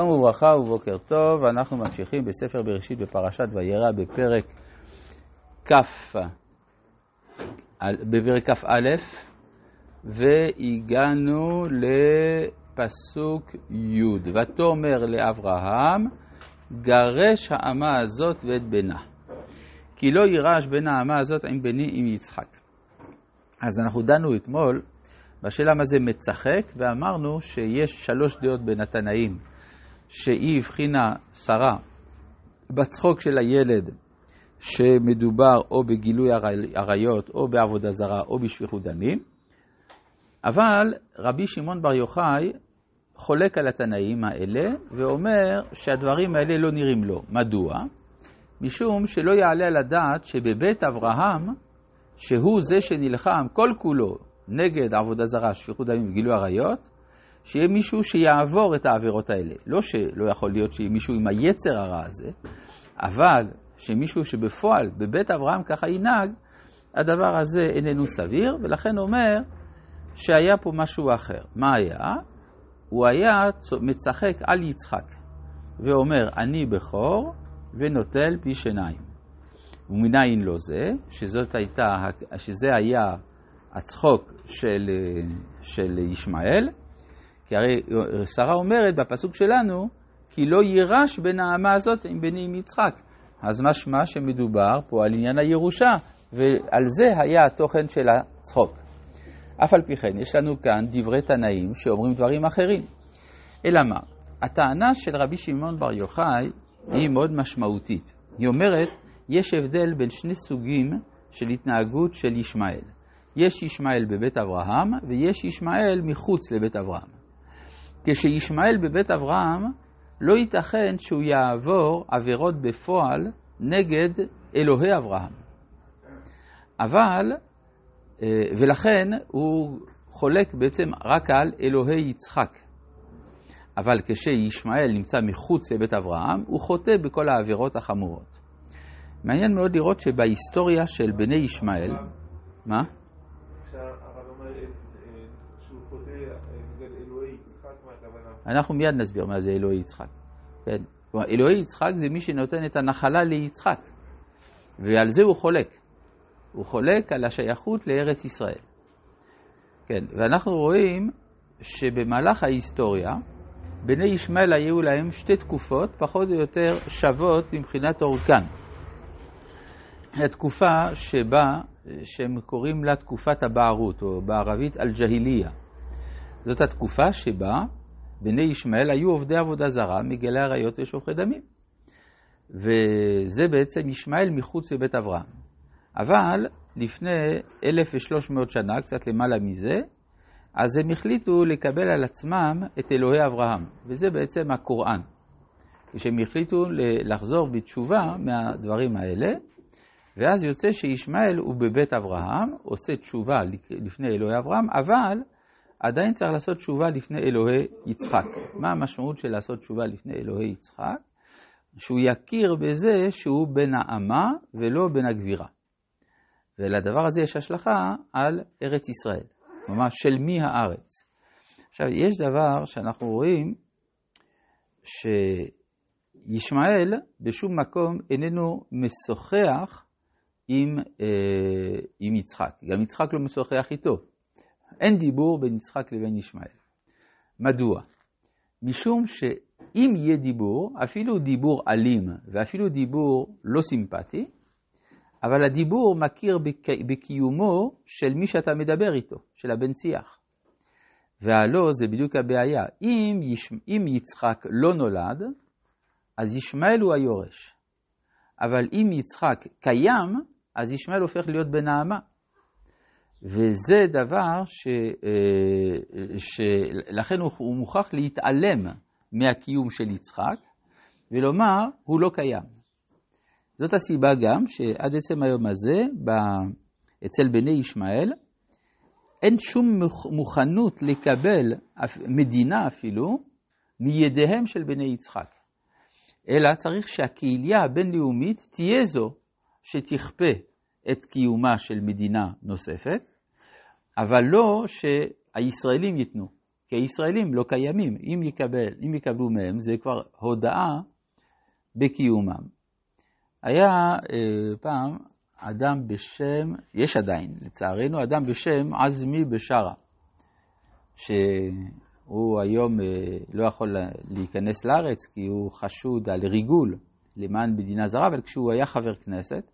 שלום וברכה ובוקר טוב, אנחנו ממשיכים בספר בראשית בפרשת וירא בפרק כ', בפרק כ"א, והגענו לפסוק י', ותאמר לאברהם, גרש האמה הזאת ואת בנה, כי לא יירש בין האמה הזאת עם בני עם יצחק. אז אנחנו דנו אתמול בשאלה מה זה מצחק, ואמרנו שיש שלוש דעות בין התנאים. שהיא הבחינה שרה בצחוק של הילד שמדובר או בגילוי עריות או בעבודה זרה או בשפיכות דמים, אבל רבי שמעון בר יוחאי חולק על התנאים האלה ואומר שהדברים האלה לא נראים לו. מדוע? משום שלא יעלה על הדעת שבבית אברהם, שהוא זה שנלחם כל כולו נגד עבודה זרה, שפיכות דמים וגילוי עריות, שיהיה מישהו שיעבור את העבירות האלה. לא שלא יכול להיות שיהיה מישהו עם היצר הרע הזה, אבל שמישהו שבפועל בבית אברהם ככה ינהג, הדבר הזה איננו סביר, ולכן אומר שהיה פה משהו אחר. מה היה? הוא היה מצחק על יצחק, ואומר, אני בכור ונוטל פי שיניים. ומנין לא זה, שזאת הייתה, שזה היה הצחוק של, של ישמעאל, כי הרי שרה אומרת בפסוק שלנו, כי לא יירש בין האמה הזאת עם בני עם יצחק. אז משמע שמדובר פה על עניין הירושה, ועל זה היה התוכן של הצחוק. אף על פי כן, יש לנו כאן דברי תנאים שאומרים דברים אחרים. אלא מה? הטענה של רבי שמעון בר יוחאי היא מאוד משמעותית. היא אומרת, יש הבדל בין שני סוגים של התנהגות של ישמעאל. יש ישמעאל בבית אברהם ויש ישמעאל מחוץ לבית אברהם. כשישמעאל בבית אברהם, לא ייתכן שהוא יעבור עבירות בפועל נגד אלוהי אברהם. אבל, ולכן הוא חולק בעצם רק על אלוהי יצחק. אבל כשישמעאל נמצא מחוץ לבית אברהם, הוא חוטא בכל העבירות החמורות. מעניין מאוד לראות שבהיסטוריה של בני ישמעאל, מה? אנחנו מיד נסביר מה זה אלוהי יצחק. כן? כלומר, אלוהי יצחק זה מי שנותן את הנחלה ליצחק, ועל זה הוא חולק. הוא חולק על השייכות לארץ ישראל. כן, ואנחנו רואים שבמהלך ההיסטוריה, בני ישמעאל היו להם שתי תקופות פחות או יותר שוות מבחינת אורכן. התקופה שבה, שהם קוראים לה תקופת הבערות, או בערבית אל-ג'היליה. זאת התקופה שבה בני ישמעאל היו עובדי עבודה זרה, מגלי עריות ושופכי דמים. וזה בעצם ישמעאל מחוץ לבית אברהם. אבל לפני 1,300 שנה, קצת למעלה מזה, אז הם החליטו לקבל על עצמם את אלוהי אברהם, וזה בעצם הקוראן. כשהם החליטו לחזור בתשובה מהדברים האלה, ואז יוצא שישמעאל הוא בבית אברהם, עושה תשובה לפני אלוהי אברהם, אבל עדיין צריך לעשות תשובה לפני אלוהי יצחק. מה המשמעות של לעשות תשובה לפני אלוהי יצחק? שהוא יכיר בזה שהוא בן האמה ולא בן הגבירה. ולדבר הזה יש השלכה על ארץ ישראל, ממש של מי הארץ. עכשיו, יש דבר שאנחנו רואים שישמעאל בשום מקום איננו משוחח עם, אה, עם יצחק. גם יצחק לא משוחח איתו. אין דיבור בין יצחק לבין ישמעאל. מדוע? משום שאם יהיה דיבור, אפילו דיבור אלים ואפילו דיבור לא סימפטי, אבל הדיבור מכיר בקיומו של מי שאתה מדבר איתו, של הבן שיח. והלא זה בדיוק הבעיה. אם, יש... אם יצחק לא נולד, אז ישמעאל הוא היורש. אבל אם יצחק קיים, אז ישמעאל הופך להיות בן האמה. וזה דבר ש... שלכן הוא מוכרח להתעלם מהקיום של יצחק ולומר, הוא לא קיים. זאת הסיבה גם שעד עצם היום הזה. אצל בני ישמעאל, אין שום מוכנות לקבל מדינה אפילו מידיהם של בני יצחק. אלא צריך שהקהילה הבינלאומית תהיה זו שתכפה את קיומה של מדינה נוספת, אבל לא שהישראלים ייתנו, כי הישראלים לא קיימים. אם, יקבל, אם יקבלו מהם, זה כבר הודאה בקיומם. היה אה, פעם אדם בשם, יש עדיין, לצערנו, אדם בשם עזמי בשארה, שהוא היום אה, לא יכול להיכנס לארץ כי הוא חשוד על ריגול למען מדינה זרה, אבל כשהוא היה חבר כנסת,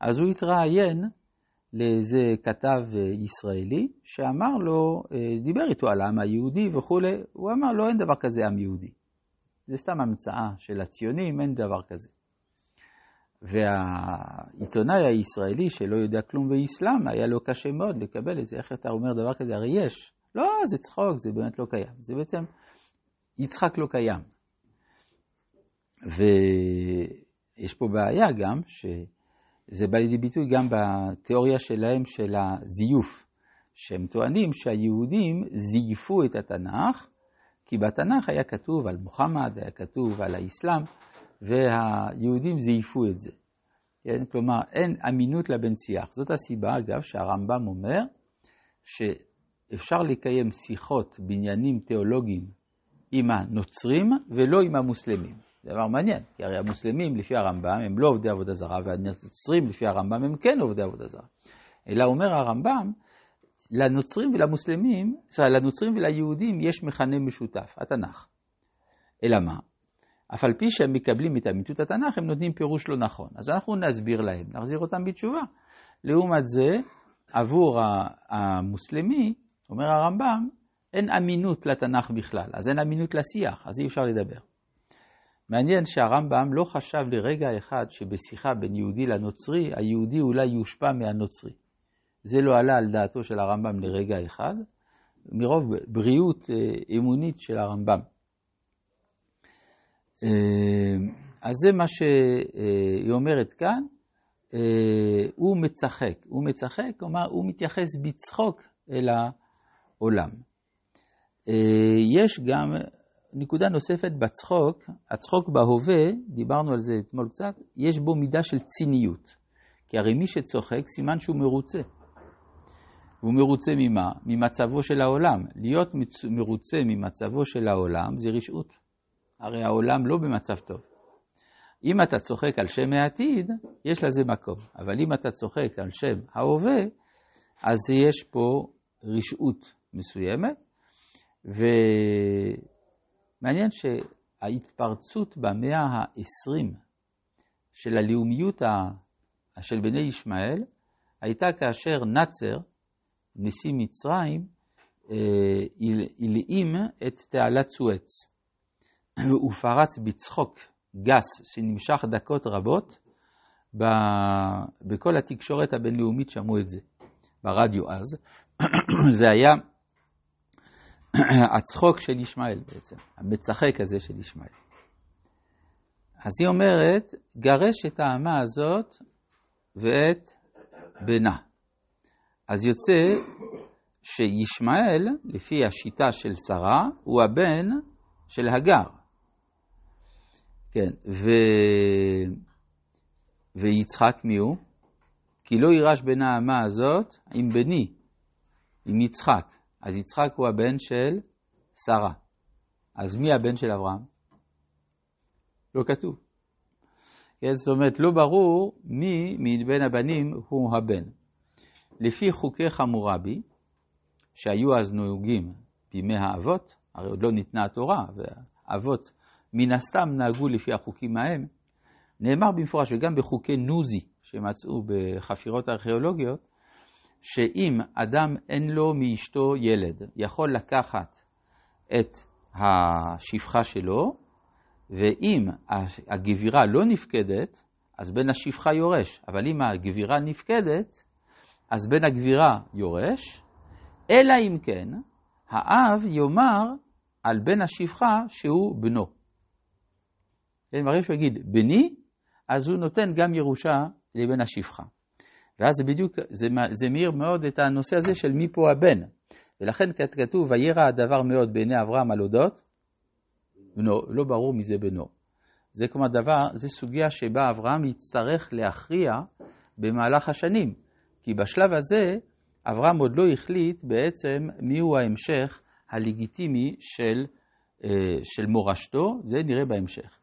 אז הוא התראיין לאיזה כתב אה, ישראלי שאמר לו, אה, דיבר איתו על העם היהודי וכולי, הוא אמר לו אין דבר כזה עם יהודי. זה סתם המצאה של הציונים, אין דבר כזה. והעיתונאי הישראלי שלא יודע כלום באסלאם, היה לו קשה מאוד לקבל את זה. איך אתה אומר דבר כזה? הרי יש. לא, זה צחוק, זה באמת לא קיים. זה בעצם, יצחק לא קיים. ויש פה בעיה גם, שזה בא לידי ביטוי גם בתיאוריה שלהם של הזיוף, שהם טוענים שהיהודים זייפו את התנ"ך, כי בתנ"ך היה כתוב על מוחמד, היה כתוב על האסלאם, והיהודים זייפו את זה. כן? כלומר, אין אמינות לבן שיח. זאת הסיבה, אגב, שהרמב"ם אומר שאפשר לקיים שיחות בעניינים תיאולוגיים עם הנוצרים ולא עם המוסלמים. דבר מעניין, כי הרי המוסלמים, לפי הרמב"ם, הם לא עובדי עבודה זרה, והנוצרים, לפי הרמב"ם, הם כן עובדי עבודה זרה. אלא אומר הרמב"ם, לנוצרים ולמוסלמים, סליחה, לנוצרים וליהודים יש מכנה משותף, התנ"ך. אלא מה? אף על פי שהם מקבלים את אמיתות התנ"ך, הם נותנים פירוש לא נכון. אז אנחנו נסביר להם, נחזיר אותם בתשובה. לעומת זה, עבור המוסלמי, אומר הרמב"ם, אין אמינות לתנ"ך בכלל, אז אין אמינות לשיח, אז אי אפשר לדבר. מעניין שהרמב"ם לא חשב לרגע אחד שבשיחה בין יהודי לנוצרי, היהודי אולי יושפע מהנוצרי. זה לא עלה על דעתו של הרמב"ם לרגע אחד, מרוב בריאות אה, אמונית של הרמב"ם. אה, אז זה מה שהיא אומרת כאן, אה, הוא מצחק. הוא מצחק, כלומר, הוא מתייחס בצחוק אל העולם. אה, יש גם נקודה נוספת בצחוק, הצחוק בהווה, דיברנו על זה אתמול קצת, יש בו מידה של ציניות. כי הרי מי שצוחק, סימן שהוא מרוצה. והוא מרוצה ממה? ממצבו של העולם. להיות מרוצה ממצבו של העולם זה רשעות. הרי העולם לא במצב טוב. אם אתה צוחק על שם העתיד, יש לזה מקום. אבל אם אתה צוחק על שם ההווה, אז יש פה רשעות מסוימת. ומעניין שההתפרצות במאה ה-20 של הלאומיות של בני ישמעאל, הייתה כאשר נאצר, נשיא מצרים, אה, הלאים את תעלת סואץ. הוא פרץ בצחוק גס שנמשך דקות רבות, ב... בכל התקשורת הבינלאומית שמעו את זה, ברדיו אז. זה היה הצחוק של ישמעאל בעצם, המצחק הזה של ישמעאל. אז היא אומרת, גרש את האמה הזאת ואת בנה. אז יוצא שישמעאל, לפי השיטה של שרה, הוא הבן של הגר. כן, ו... ויצחק מי הוא? כי לא יירש בן האמה הזאת עם בני, עם יצחק. אז יצחק הוא הבן של שרה. אז מי הבן של אברהם? לא כתוב. כן, זאת אומרת, לא ברור מי מבין הבנים הוא הבן. לפי חוקי חמורבי, שהיו אז נהוגים בימי האבות, הרי עוד לא ניתנה התורה, והאבות מן הסתם נהגו לפי החוקים ההם. נאמר במפורש, וגם בחוקי נוזי שמצאו בחפירות ארכיאולוגיות, שאם אדם אין לו מאשתו ילד, יכול לקחת את השפחה שלו, ואם הגבירה לא נפקדת, אז בן השפחה יורש. אבל אם הגבירה נפקדת, אז בן הגבירה יורש, אלא אם כן, האב יאמר על בן השפחה שהוא בנו. כן, ברגע שהוא יגיד בני, אז הוא נותן גם ירושה לבן השפחה. ואז זה בדיוק, זה, זה מאיר מאוד את הנושא הזה של מי פה הבן. ולכן כתוב, וירא הדבר מאוד בעיני אברהם על אודות בנו, לא ברור מי זה בנו. זה כמו דבר, זה סוגיה שבה אברהם יצטרך להכריע במהלך השנים. כי בשלב הזה, אברהם עוד לא החליט בעצם מיהו ההמשך הלגיטימי של, של מורשתו, זה נראה בהמשך.